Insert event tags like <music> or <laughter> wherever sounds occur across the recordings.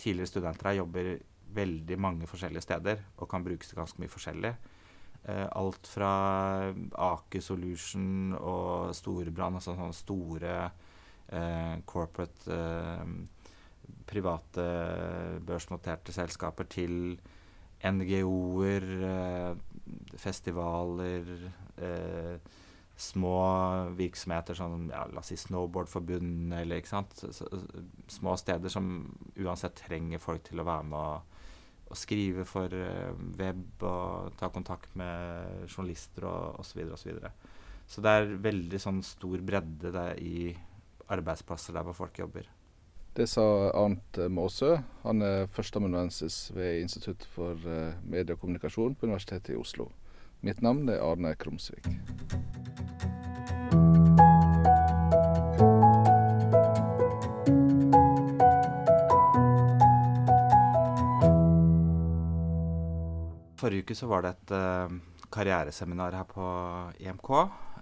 tidligere studenter her jobber veldig mange forskjellige steder og kan brukes til ganske mye forskjellig. Eh, alt fra Aker Solution og Storebrand, altså sånne store eh, corporate eh, private børsnoterte selskaper, til NGO-er, festivaler, eh, små virksomheter som ja, la oss si Snowboardforbundet eller ikke sant. Små steder som uansett trenger folk til å være med og, og skrive for uh, web og ta kontakt med journalister og osv. Så, videre, og så, så det er veldig sånn stor bredde der i arbeidsplasser der hvor folk jobber. Det sa Arnt Måsø. Han er førsteamanuensis ved Institutt for uh, medie og kommunikasjon på Universitetet i Oslo. Mitt navn er Arne Krumsvik. Forrige uke så var det et uh, karriereseminar her på IMK.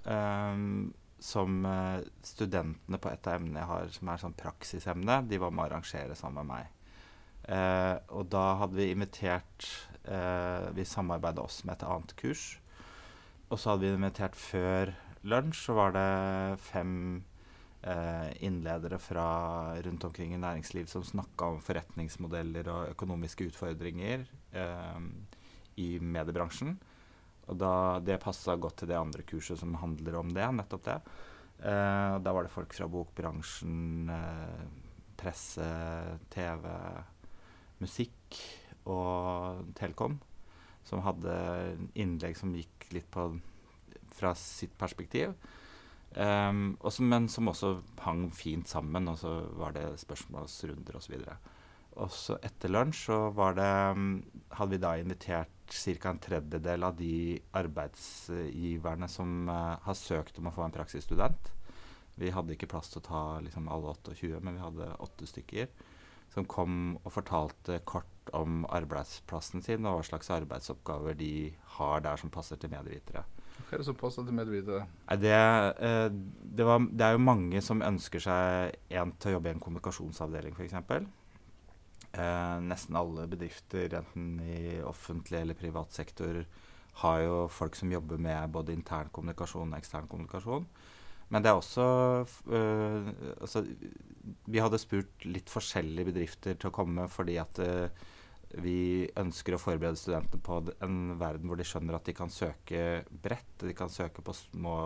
Um, som uh, studentene på et av emnene jeg har, som er sånn praksisemne, de var med å arrangere sammen med meg. Uh, og da hadde vi invitert Vi samarbeida oss med et annet kurs. Og så hadde vi invitert før lunsj, så var det fem innledere fra rundt omkring i næringsliv som snakka om forretningsmodeller og økonomiske utfordringer i mediebransjen. Og da, det passa godt til det andre kurset som handler om det. nettopp det. Eh, da var det folk fra bokbransjen, eh, presse, TV, musikk og Telekom som hadde innlegg som gikk litt på fra sitt perspektiv. Um, også, men som også hang fint sammen, og så var det spørsmålsrunder osv. Og så etter lunsj så var det, hadde vi da invitert ca. en tredjedel av de arbeidsgiverne som uh, har søkt om å få en praksisstudent. Vi hadde ikke plass til å ta liksom, alle 28, men vi hadde åtte stykker. Som kom og fortalte kort om arbeidsplassen sin og hva slags arbeidsoppgaver de har der som passer til medvitere. Hva er det som passer til medvitere? Det, uh, det, det, er jo mange som ønsker seg en til å jobbe i en kommunikasjonsavdeling, f.eks. Eh, nesten alle bedrifter, enten i offentlig eller privat sektor, har jo folk som jobber med både intern kommunikasjon og ekstern kommunikasjon. Men det er også øh, altså, Vi hadde spurt litt forskjellige bedrifter til å komme fordi at øh, vi ønsker å forberede studentene på en verden hvor de skjønner at de kan søke bredt. De kan søke på små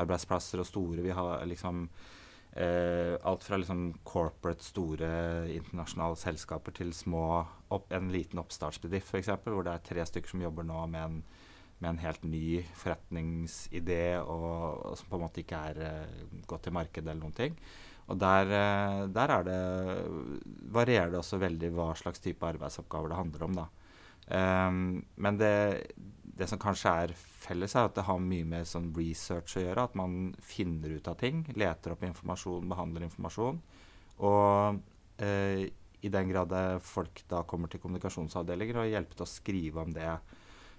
arbeidsplasser og store. Vi har liksom Eh, alt fra liksom corporate, store internasjonale selskaper til små opp, en liten oppstartsbedrift f.eks., hvor det er tre stykker som jobber nå med en, med en helt ny forretningsidé og, og, som på en måte ikke er eh, gått til markedet eller noen ting. Og der, eh, der det, varierer det også veldig hva slags type arbeidsoppgaver det handler om. da. Um, men det, det som kanskje er felles, er at det har mye med sånn research å gjøre. At man finner ut av ting, leter opp informasjon, behandler informasjon. Og uh, i den grad folk da kommer til kommunikasjonsavdelinger og hjelper til å skrive om det.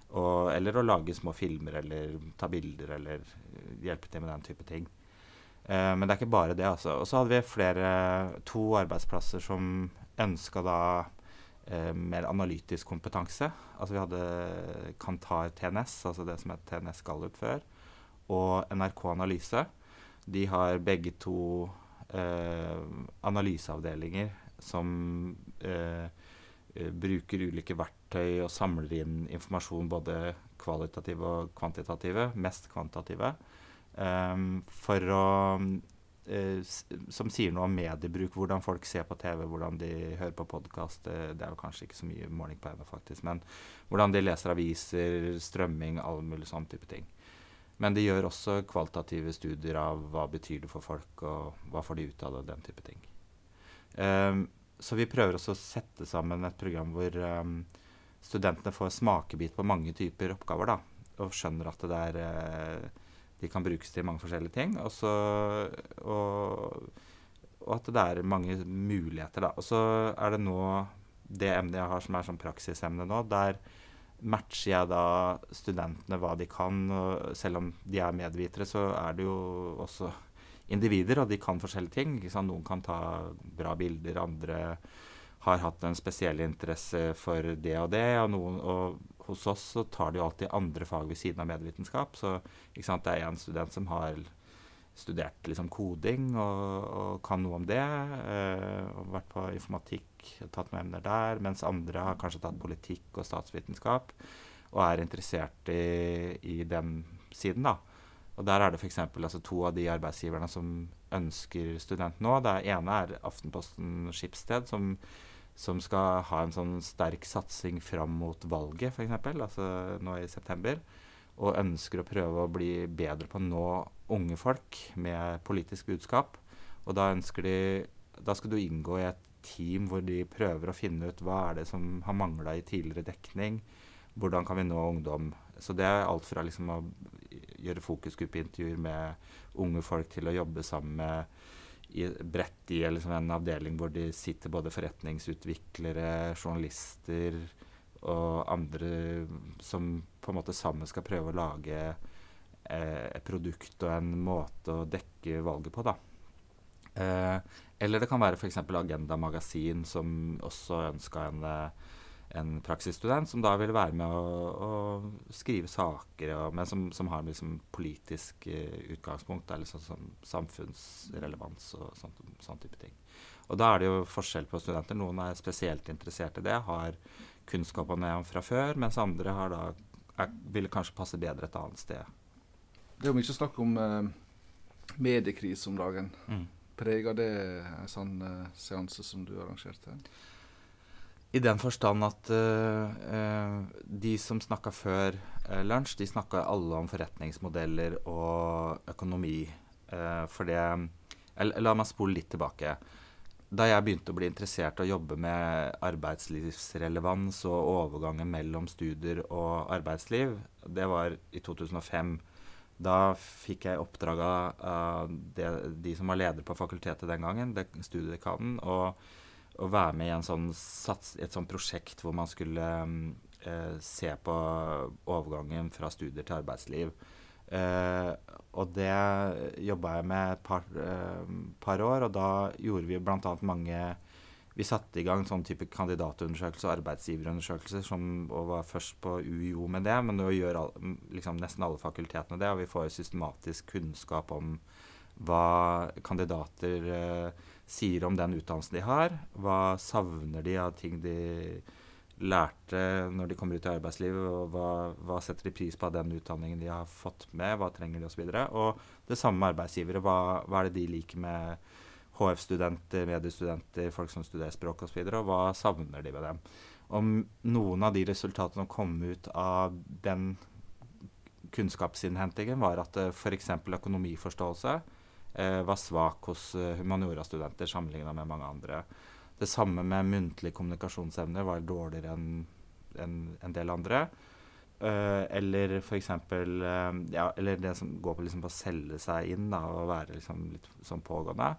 Og, eller å lage små filmer eller ta bilder eller hjelpe til med den type ting. Uh, men det er ikke bare det, altså. Og så hadde vi flere, to arbeidsplasser som ønska da mer analytisk kompetanse. Altså vi hadde Kantar TNS, altså det som het TNS Gallup før, og NRK Analyse. De har begge to eh, analyseavdelinger som eh, eh bruker ulike verktøy og samler inn informasjon, både kvalitative og kvantitative, mest kvantitative, eh, for å eh, som sier noe om mediebruk, hvordan folk ser på TV, hvordan de hører på podkast. Det, det, er jo kanskje ikke så mye måling på ennå, faktisk. Men hvordan de leser aviser, strømming, alle mulige sånne type ting. Men de gjør også kvalitative studier av hva betyr det for folk, og hva får de ut av det, den type ting. Um, så vi prøver også å sette sammen et program hvor um, studentene får smakebit på mange typer oppgaver, da, og skjønner at det er uh, de kan brukes til mange forskjellige ting. Også, og, og, at det er mange muligheter, da. Og så er det nå det emnet jeg har som er sånn praksisemne nå, der matcher jeg da studentene hva de kan. Og selv om de er medvitere, så er det jo også individer, og de kan forskjellige ting. Noen kan ta bra bilder, andre har hatt en spesiell interesse for det og det. Og, noen, og hos oss så tar de alltid andre fag ved siden av medievitenskap. Så sant, det er én student som har studert liksom, koding og, og, kan noe om det. Eh, og vært på informatikk og tatt noen emner der. Mens andre har kanskje tatt politikk og statsvitenskap og er interessert i, i den siden. da. Og Der er det f.eks. Altså, to av de arbeidsgiverne som ønsker student nå. Det ene er Aftenposten Skipsted, som, som, skal ha en sånn sterk satsing fram mot valget, f.eks. Altså nå i september. Og ønsker å prøve å bli bedre på å nå unge folk med politisk budskap. Og da ønsker de Da skal du inngå i et team hvor de prøver å finne ut hva er det som har mangla i tidligere dekning. Hvordan kan vi nå ungdom? Så det er alt fra liksom å gjøre fokusgruppeintervjuer med unge folk til å jobbe sammen med i, bredt i liksom en avdeling hvor de sitter både forretningsutviklere, journalister og andre som på en måte sammen skal prøve å lage eh, et produkt og en måte å dekke valget på. da. Eh, eller det kan være f.eks. Agenda Magasin, som også ønska en eh, en praksisstudent som da vil være med å, å skrive saker, og, men som, som har liksom politisk uh, utgangspunkt, eller sånn som samfunnsrelevans og sånt, sånn type ting. Og da er det jo forskjell på studenter. Noen er spesielt interessert i det, har kunnskap om det fra før, mens andre har da, er, vil kanskje passe bedre et annet sted. Det er jo mye snakk om uh, mediekrise om dagen. Mm. Preger det en sånn uh, seanse som du arrangerte? I den forstand at uh, de som snakka før uh, lunsj, de snakka alle om forretningsmodeller og økonomi. Uh, for det La meg spole litt tilbake. Da jeg begynte å bli interessert i å jobbe med arbeidslivsrelevans og overgangen mellom studier og arbeidsliv, det var i 2005. Da fikk jeg oppdrag av de som var ledere på fakultetet den gangen, studiedekanen. og å være med i sånn sats, et sånt prosjekt hvor man skulle eh, se på overgangen fra studier til arbeidsliv. Eh, og det jobba jeg med et par, eh, par, år, og da gjorde vi bl.a. mange Vi satte i gang sånn type kandidatundersøkelse og arbeidsgiverundersøkelser, som, og var først på UiO med det, men nå gjør all, liksom nesten alle fakultetene det, og vi får systematisk kunnskap om hva kandidater eh, sier om den utdannelsen de har. Hva savner de av ting de lærte når de kommer ut i arbeidslivet, og hva, hva setter de pris på av den utdanningen de har fått med, hva trenger de osv. Og, så og det samme med arbeidsgivere. Hva, hva er det de liker med HF-studenter, mediestudenter, folk som studerer språk osv., og, så og hva savner de ved dem. Om noen av de resultatene som kom ut av den kunnskapsinnhentingen, var at uh, f.eks. økonomiforståelse eh, var svak hos eh, humaniorastudenter sammenligna med mange andre. Det samme med muntlig kommunikasjonsevne var dårligere enn en, en del andre. Uh, eller f.eks. Uh, ja, eller det som går på, liksom, på å selge seg inn da, og være liksom, litt sånn pågående.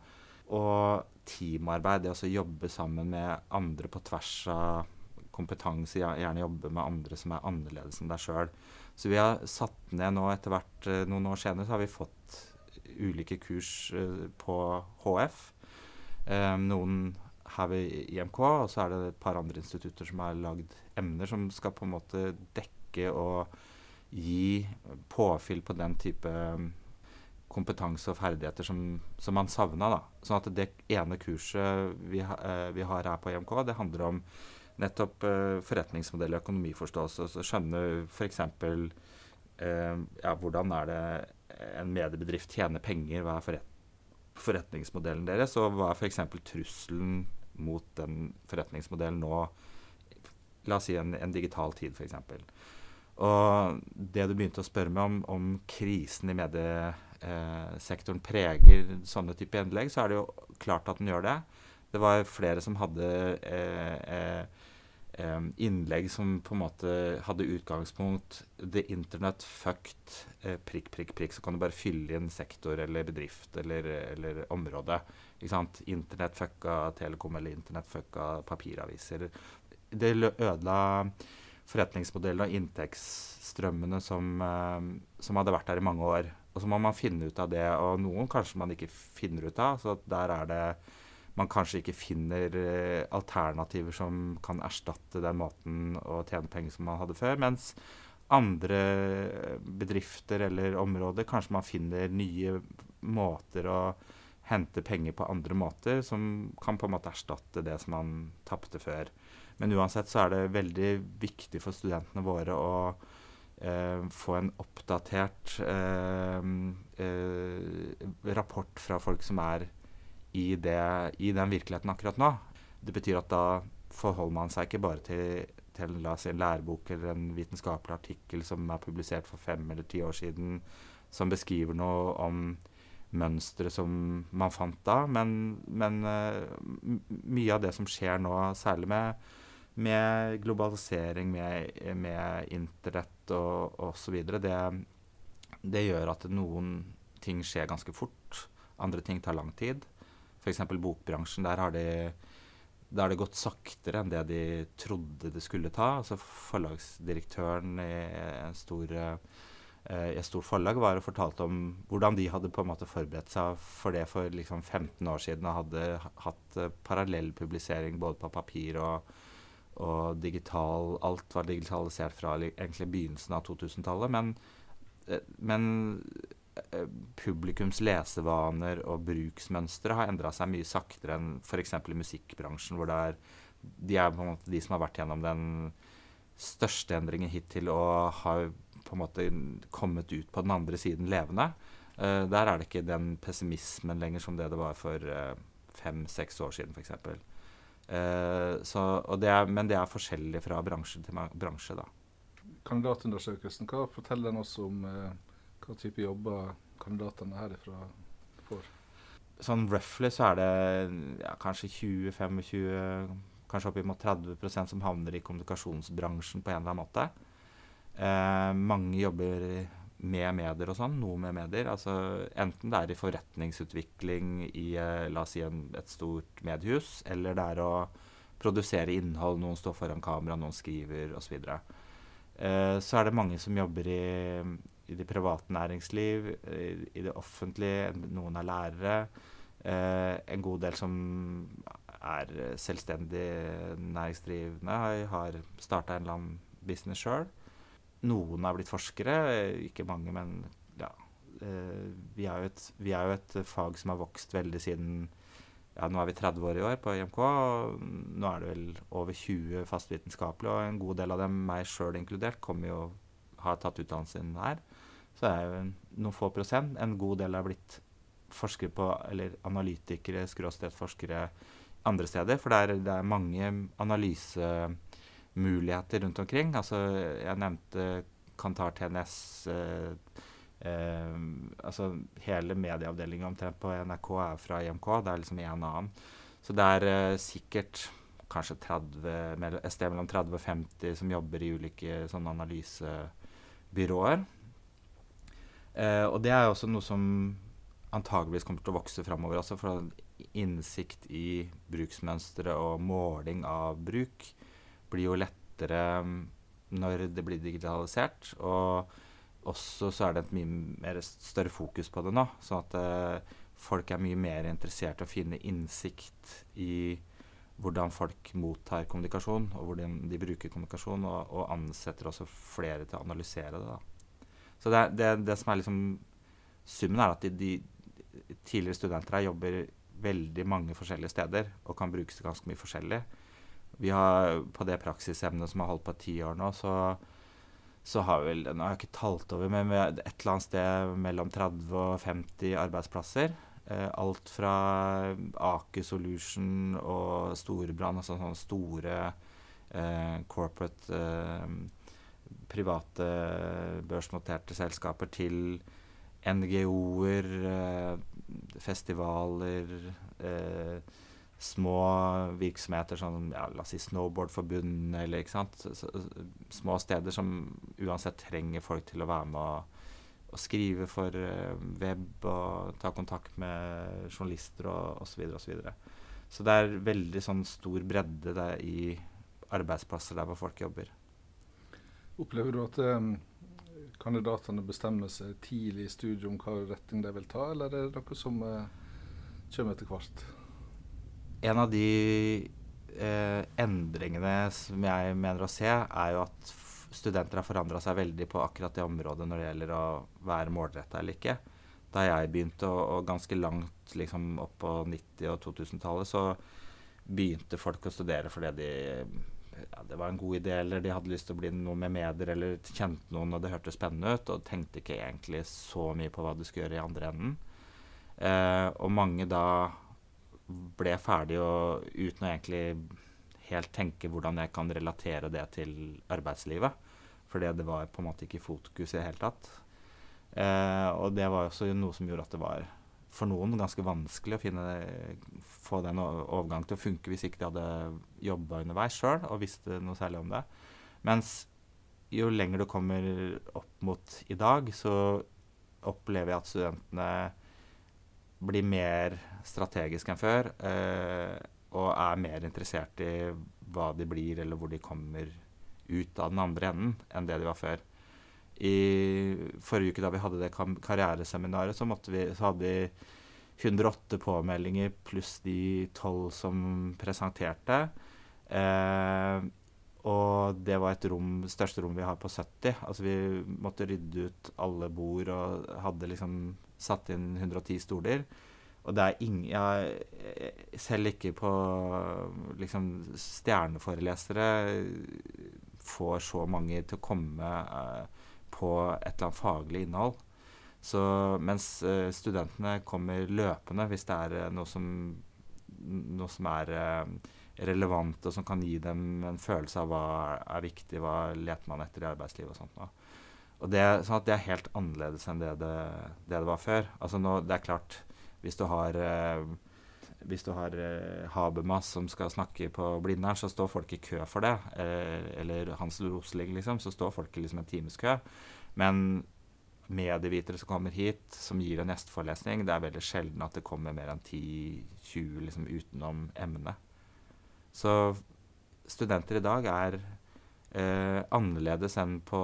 Og teamarbeid, det å jobbe sammen med andre på tvers av kompetanse, gjerne jobbe med andre som er annerledes enn deg sjøl. Så vi har satt ned nå etter hvert, noen år senere, så har vi fått ulike kurs uh, på HF. Um, noen her ved IMK, og så er det et par andre institutter som har lagd emner som skal på en måte dekke og gi påfyll på den type kompetanse og ferdigheter som, som man savna. Sånn at det ene kurset vi, uh, vi, har her på IMK, det handler om nettopp uh, forretningsmodell og økonomiforståelse. Så skjønne f.eks. Uh, ja, hvordan er det en mediebedrift tjener penger, hva er forret forretningsmodellen deres, og hva er f.eks. trusselen mot den forretningsmodellen nå La oss si en, en digital tid, f.eks. Og det du begynte å spørre meg om, om krisen i mediesektoren preger sånne type innlegg, så er det jo klart at den gjør det. Det var flere som hadde eh, eh, innlegg som på en måte hadde utgangspunkt The Internet fucked eh, prikk, prikk, prikk. Så kan du bare fylle inn sektor eller bedrift eller, eller område. Ikke sant? Internett fucka Telekom eller Internett fucka papiraviser. Det ødela forretningsmodellen og inntektsstrømmene som, som hadde vært der i mange år. Og så må man finne ut av det, og noen kanskje man ikke finner ut av. Så der er det man kanskje ikke finner eh, alternativer som kan erstatte den måten å tjene penger som man hadde før. Mens andre bedrifter eller områder kanskje man finner nye måter å hente penger på andre måter som kan på en måte erstatte det som man tapte før. Men uansett så er det veldig viktig for studentene våre å eh, få en oppdatert eh, eh, rapport fra folk som er i, det, i, den virkeligheten akkurat nå. Det betyr at da forholder man seg ikke bare til, til si, en lærebok eller en vitenskapelig artikkel som er publisert for fem eller ti år siden, som beskriver noe om mønstre som man fant da. Men, men uh, mye av det som skjer nå, særlig med med globalisering, med, med internett og osv. Det, det gjør at noen ting skjer ganske fort. Andre ting tar lang tid. F.eks. bokbransjen. Der har de der har det gått saktere enn det de trodde det skulle ta. Altså Forlagsdirektøren i, en stor, eh, et stort forlag var og fortalte om hvordan de hadde på en måte forberedt seg for det for liksom 15 år siden og hadde hatt eh, parallell publisering både på papir og, og digital Alt var digitalisert fra egentlig begynnelsen av 2000-tallet. Men, eh, men, publikums lesevaner og bruksmønstre har endra seg mye saktere enn f.eks. i musikkbransjen, hvor det er, de er på en måte de som har vært gjennom den største endringen hittil og har på en måte kommet ut på den andre siden levende. Uh, der er det ikke den pessimismen lenger som det det var for uh, fem-seks år siden, f.eks. Uh, men det er forskjellig fra bransje til bransje, da. Kandidatundersøkelsen, hva forteller den oss om uh, hva type jobber kandidatene herifra får? Sånn roughly så er det ja, kanskje 20-25, kanskje oppimot 30% som havner i kommunikasjonsbransjen på en eller annen måte. Eh, mange jobber med medier og sånn, noe med medier. Altså enten det er i forretningsutvikling i eh, la oss si en, et stort mediehus, eller det er å produsere innhold. Noen står foran kamera, noen skriver osv. Så, eh, så er det mange som jobber i, i det private næringsliv, i, det offentlige. Noen er lærere. Eh, en god del som er selvstendig næringsdrivende, har, starta en eller annen business sjøl. Noen har blitt forskere, ikke mange, men ja. Eh, vi er, et, vi er, jo et, fag som har vokst veldig siden ja, Nå er vi 30 år i år på IMK, og nå er det vel over 20 fastvitenskapelige, og en god del av dem, meg sjøl inkludert, kommer jo har tatt utdannelsen her. Så er jo noen få prosent. En god del har blitt forskere på, eller analytikere, skråstedforskere andre steder. For det er, det er mange analysemuligheter rundt omkring. Altså, jeg nevnte Kantar TNS. Eh, eh, altså hele medieavdelinga omtrent på NRK er fra IMK. Det er liksom en annen. Så det er eh, sikkert kanskje 30, et sted mellom 30 og 50 som jobber i ulike sånne analysebyråer. Eh, og det er også noe som antageligvis kommer til å vokse framover. Altså for innsikt i bruksmønstre og måling av bruk blir jo lettere mm, når det blir digitalisert. Og også så er det et mye større fokus på det nå. Sånn at eh, folk er mye mer interessert i å finne innsikt i hvordan folk mottar kommunikasjon, og hvordan de bruker kommunikasjon, og, og ansetter også flere til å analysere det. Da. Så det, det, det som er liksom Summen er at de, de tidligere studenter her jobber veldig mange forskjellige steder og kan brukes til ganske mye forskjellig. Vi har på det praksisemnet som har holdt på ti år nå, så, så har vi vel Nå har jeg ikke talt over, men et eller annet sted mellom 30 og 50 arbeidsplasser. Eh, alt fra Aker Solution og Storebrand, altså sånne store eh, corporate eh, private børsnoterte selskaper, til NGO-er, eh, festivaler eh, små virksomheter, som ja, la oss si Snowboardforbundet eller ikke sant. Små steder som uansett trenger folk til å være med og, og skrive for uh, web og ta kontakt med journalister og osv. Så, videre, og så, så det er veldig sånn stor bredde der, i arbeidsplasser der hvor folk jobber. Opplever du at um, kandidatene bestemmer seg tidlig i studiet om hva retning de vil ta, eller er det noe som uh, kommer etter hvert? en av de uh, endringene som jeg mener å se, er jo at studenter har forandra seg veldig på akkurat det området når det gjelder å være målretta eller ikke. Da jeg begynte, og, og ganske langt liksom, opp på 90- og 2000-tallet, så begynte folk å studere fordi de ja, det var en god idé, eller de hadde lyst til å bli noe med medier, eller kjente noen og det hørtes spennende ut, og tenkte ikke egentlig så mye på hva du skulle gjøre i andre enden. Eh, og mange da ble ferdig og uten å egentlig helt tenke hvordan jeg kan relatere det til arbeidslivet. Fordi det var på en måte ikke fokus i det hele tatt. Eh, og det var også noe som gjorde at det var for noen ganske vanskelig å finne, få den overgangen til å funke hvis ikke de hadde jobba underveis sjøl og visste noe særlig om det. Mens jo lenger du kommer opp mot i dag, så opplever jeg at studentene blir mer strategiske enn før. Eh, og er mer interessert i hva de blir, eller hvor de kommer ut av den andre enden, enn det de var før. I forrige uke da vi hadde det karriereseminaret, så, vi, så hadde vi 108 påmeldinger pluss de 12 som presenterte. Eh, og det var et rom, største rom vi har på 70. Altså vi måtte rydde ut alle bord og hadde liksom satt inn 110 stoler. Og det er ingen ja, Selv ikke på liksom stjerneforelesere får så mange til å komme eh, på et eller annet faglig innhold. Så mens eh, studentene kommer løpende hvis det er eh, noe som, noe som er eh, relevant, og som kan gi dem en følelse av hva er viktig, hva leter man etter i arbeidslivet og sånt. Og, det, sånn det, er helt annerledes enn det det, det det, var før. Altså nå, det er klart, hvis du har eh, hvis du har eh, Habermas som skal snakke på Blindern, så står folk i kø for det. Eh, eller Hans Rosling, liksom, så står folk i liksom en times kø. Men medievitere som kommer hit, som gir en gjesteforelesning, det er veldig sjelden at det kommer mer enn 10-20 liksom, utenom emnet. Så studenter i dag er eh, annerledes enn på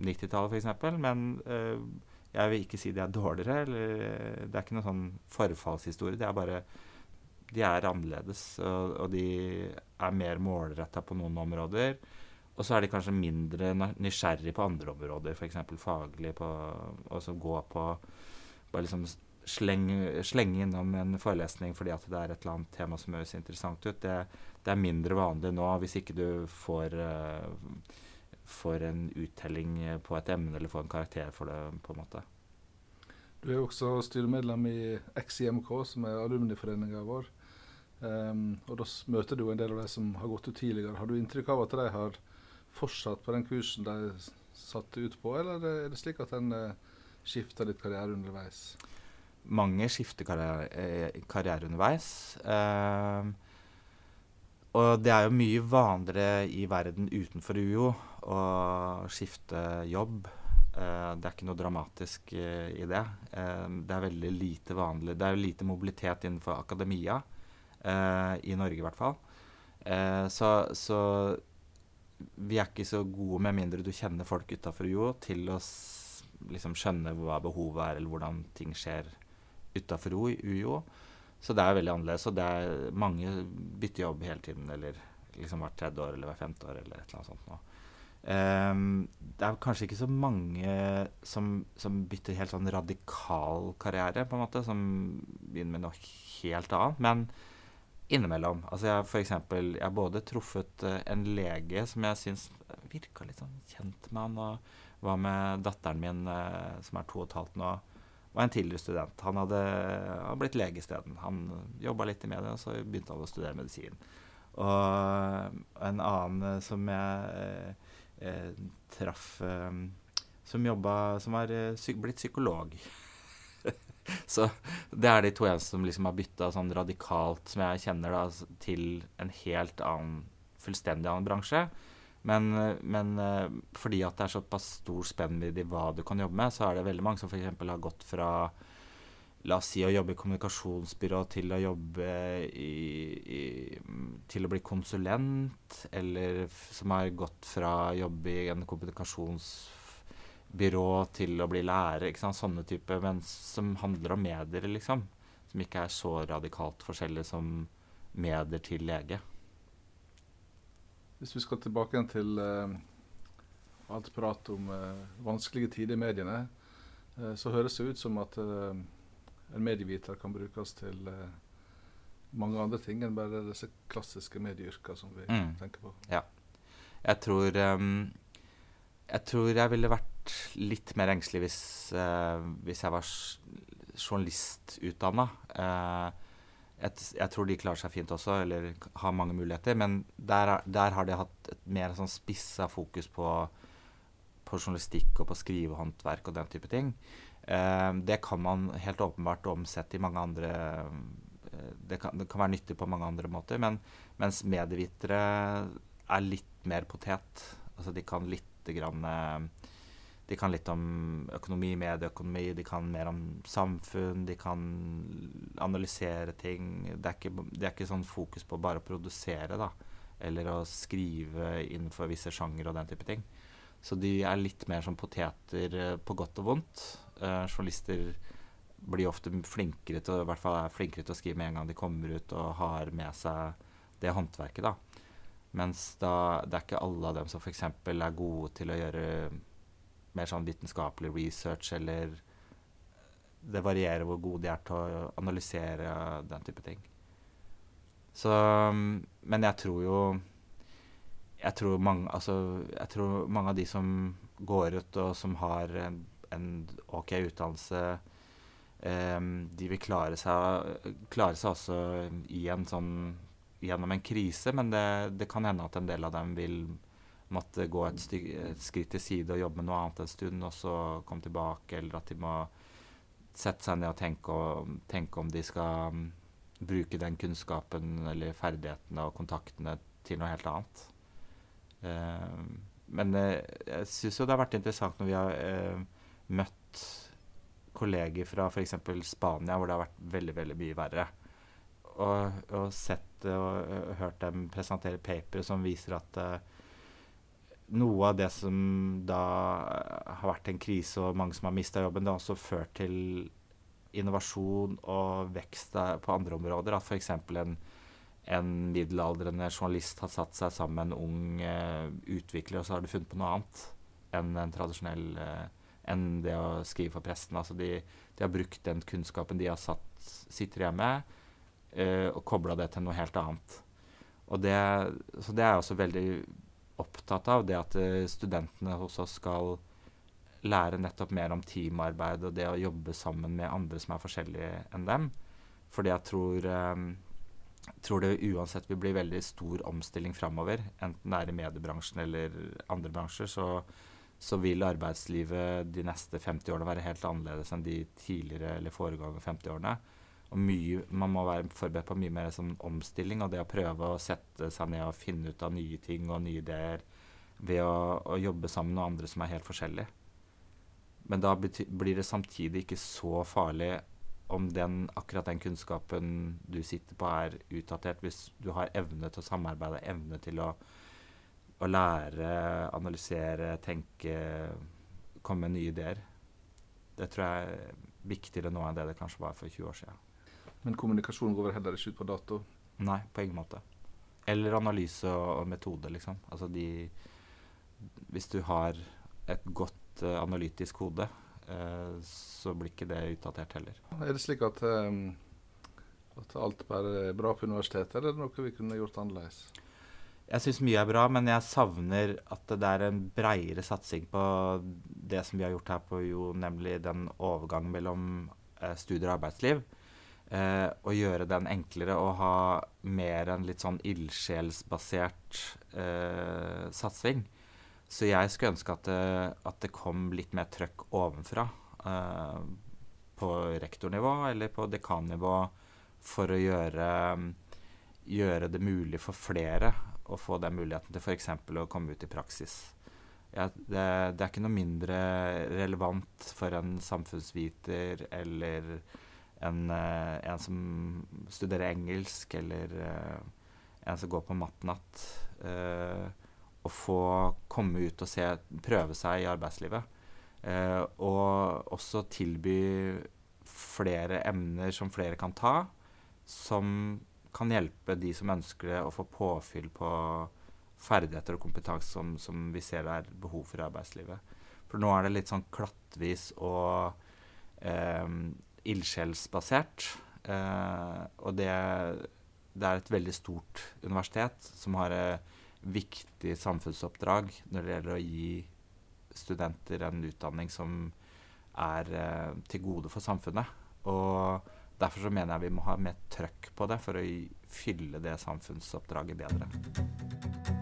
90-tallet f.eks., men eh, jeg vil ikke si de er dårligere. Eller, det er ikke noen sånn forfallshistorie. Det er bare De er annerledes, og, og de er mer målretta på noen områder. Og så er de kanskje mindre nysgjerrig på andre områder, f.eks. faglig, på, og så gå på Bare liksom slenge, slenge innom en forelesning fordi at det er et eller annet tema som høres interessant ut. Det, det er mindre vanlig nå hvis ikke du får uh, får en uttelling på et emne eller får en karakter for det. på en måte. Du er også styremedlem i XIMK, som er alumniforeninga vår. Um, og Da møter du en del av de som har gått ut tidligere. Har du inntrykk av at de har fortsatt på den kursen de satte ut på, eller er det slik at en uh, skifter litt karriere underveis? Mange skifter karriere, eh, karriere underveis. Uh, og det er jo mye vanligere i verden utenfor UiO å skifte jobb. Uh, det er ikke noe dramatisk uh, i det. Uh, det er veldig lite vanlig. Det er lite mobilitet innenfor akademia, i Norge i hvert fall. Så, så, vi er ikke så gode, med mindre du kjenner folk utafor UiO, til å liksom skjønne hva behovet er, eller hvordan ting skjer utafor UiO. Så det er veldig annerledes. Og det er mange bytter jobb hele tiden, eller liksom hvert tredje år eller hvert femte år eller et eller annet sånt. Um, det er kanskje ikke så mange som, som, bytter helt sånn radikal karriere, på en måte, som begynner med noe helt annet. Men innimellom. Altså jeg, for eksempel, jeg har både truffet uh, en lege som jeg syns virka litt sånn kjent med han, og var med datteren min, uh, som er to og et halvt nå var en tidligere student. Han hadde, hadde blitt lege isteden. Han jobba litt i media, og så begynte han å studere medisin. Og en annen som jeg eh, traff eh, som jobba Som var eh, psy blitt psykolog. <laughs> så det er de to eneste som liksom har bytta sånn radikalt, som jeg kjenner, da, til en helt annen, fullstendig annen bransje. Men, men, eh, fordi at det er såpass stor spennvidde i hva du kan jobbe med, så er det veldig mange som f.eks. har gått fra La oss si å jobbe i kommunikasjonsbyrå til å jobbe i, i, til å bli konsulent, eller som har gått fra å jobbe i en kommunikasjonsbyrå til å bli lærer. ikke sant, Sånne typer, men som handler om medier, liksom. Som ikke er så radikalt forskjellig som medier til lege. Hvis vi skal tilbake igjen til uh, alt prat om uh, vanskelige tider i mediene, uh, så høres det ut som at en medieviter kan brukes til mange andre ting enn bare disse klassiske medieyrkene som vi mm. tenker på. Ja. Jeg tror um, Jeg tror jeg ville vært litt mer engstelig hvis, hvis jeg var journalistutdanna. Uh, jeg, jeg, tror de klarer seg fint også, eller har mange muligheter. Men der, der har de hatt et mer sånn spissa fokus på, på, journalistikk og på skrivehåndverk og den type ting. Eh, det kan man helt åpenbart omsette i mange andre eh, det, kan, det, kan, være nyttig på mange andre måter. Men, mens medievitere er litt mer potet. Altså de kan lite grann eh, de kan litt om økonomi, medieøkonomi, de kan mer om samfunn, de kan analysere ting. Det er ikke, det er ikke sånn fokus på bare å produsere, da. Eller å skrive innenfor visse sjangere og den type ting. Så de er litt mer som poteter eh, på godt og vondt. Eh, journalister blir ofte flinkere til, i hvert fall er flinkere til å skrive med en gang de kommer ut og har med seg det håndverket. da. Mens da, det er ikke alle av dem som f.eks. er gode til å gjøre mer sånn vitenskapelig research, eller det varierer hvor gode de er til å analysere den type ting. Så Men jeg tror jo jeg tror, mange, altså, jeg tror mange av de som går ut og som har en, en OK utdannelse, um, de vil klare seg, klare seg også i en sånn, gjennom en krise, men det, det kan hende at en del av dem vil måtte gå et, et, skritt til side og jobbe med noe annet en stund, og så komme tilbake, eller at de må sette seg ned og tenke, og, tenke om de skal um, bruke den kunnskapen eller ferdighetene og kontaktene til noe helt annet. Uh, men uh, jeg syns jo det har vært interessant når vi har uh, møtt kolleger fra f.eks. Spania, hvor det har vært veldig, veldig mye verre. Og, og sett og hørt dem presentere paper som viser at noe av det som da har vært en krise, og mange som har mista jobben, det har også ført til innovasjon og vekst på andre områder. At f.eks. En, en middelaldrende journalist har satt seg sammen med en ung uh, utvikler, og så har de funnet på noe annet enn en tradisjonell uh, enn det å skrive for presten. Altså de, de, har brukt den kunnskapen de har satt, sitter hjemme, uh, og kobla det til noe helt annet. Og det, så det er også veldig opptatt av det at eh, studentene hos oss skal lære nettopp mer om teamarbeid og det å jobbe sammen med andre som er forskjellige enn dem. Fordi jeg tror, um, tror det uansett vil bli veldig stor omstilling framover. Enten det er i mediebransjen eller andre bransjer, så, så, vil arbeidslivet de neste 50 årene være helt annerledes enn de tidligere eller foregående 50 årene. Og mye, man må være forberedt på mye mer sånn omstilling og det å prøve å sette seg ned og finne ut av nye ting og nye ideer ved å, å jobbe sammen med andre som er helt forskjellige. Men da blir det samtidig ikke så farlig om den, akkurat den kunnskapen du sitter på, er utdatert, hvis du har evne til å samarbeide, evne til å, å lære, analysere, tenke, komme med nye ideer. Det tror jeg er viktigere nå enn det det kanskje var for 20 år siden. Men kommunikasjon går vel heller ikke ut på dato? Nei, på ingen måte. Eller analyse og, metode, liksom. Altså de Hvis du har et godt uh, analytisk hode, uh, så blir ikke det utdatert heller. Er det slik at, um, at alt bare er bra på universitetet, eller er det noe vi kunne gjort annerledes? Jeg syns mye er bra, men jeg savner at det er en breiere satsing på det som vi har gjort her på jo, nemlig den overgangen mellom uh, studier og arbeidsliv eh, å gjøre den enklere og ha mer en litt sånn ildsjelsbasert eh, satsing. Så jeg skulle ønske at det, at det kom litt mer trøkk ovenfra. Eh, på rektornivå eller på dekannivå for å gjøre, gjøre det mulig for flere å få den muligheten til f.eks. å komme ut i praksis. Ja, det, det, er ikke noe mindre relevant for en samfunnsviter eller en, eh, en, som studerer engelsk, eller eh, en som går på matnatt, eh, å få komme ut og se, prøve seg i arbeidslivet. og også tilby flere emner som flere kan ta, som kan hjelpe de som ønsker det, å få påfyll på ferdigheter og kompetanse som, som vi ser det er behov for i arbeidslivet. For nå er det litt sånn klattvis og eh, ildsjelsbasert. Eh, og det, det, er et veldig stort universitet som har et viktig samfunnsoppdrag når det gjelder å gi studenter en utdanning som er eh, til gode for samfunnet. Og derfor så mener jeg vi må ha mer trøkk på det for å fylle det samfunnsoppdraget bedre.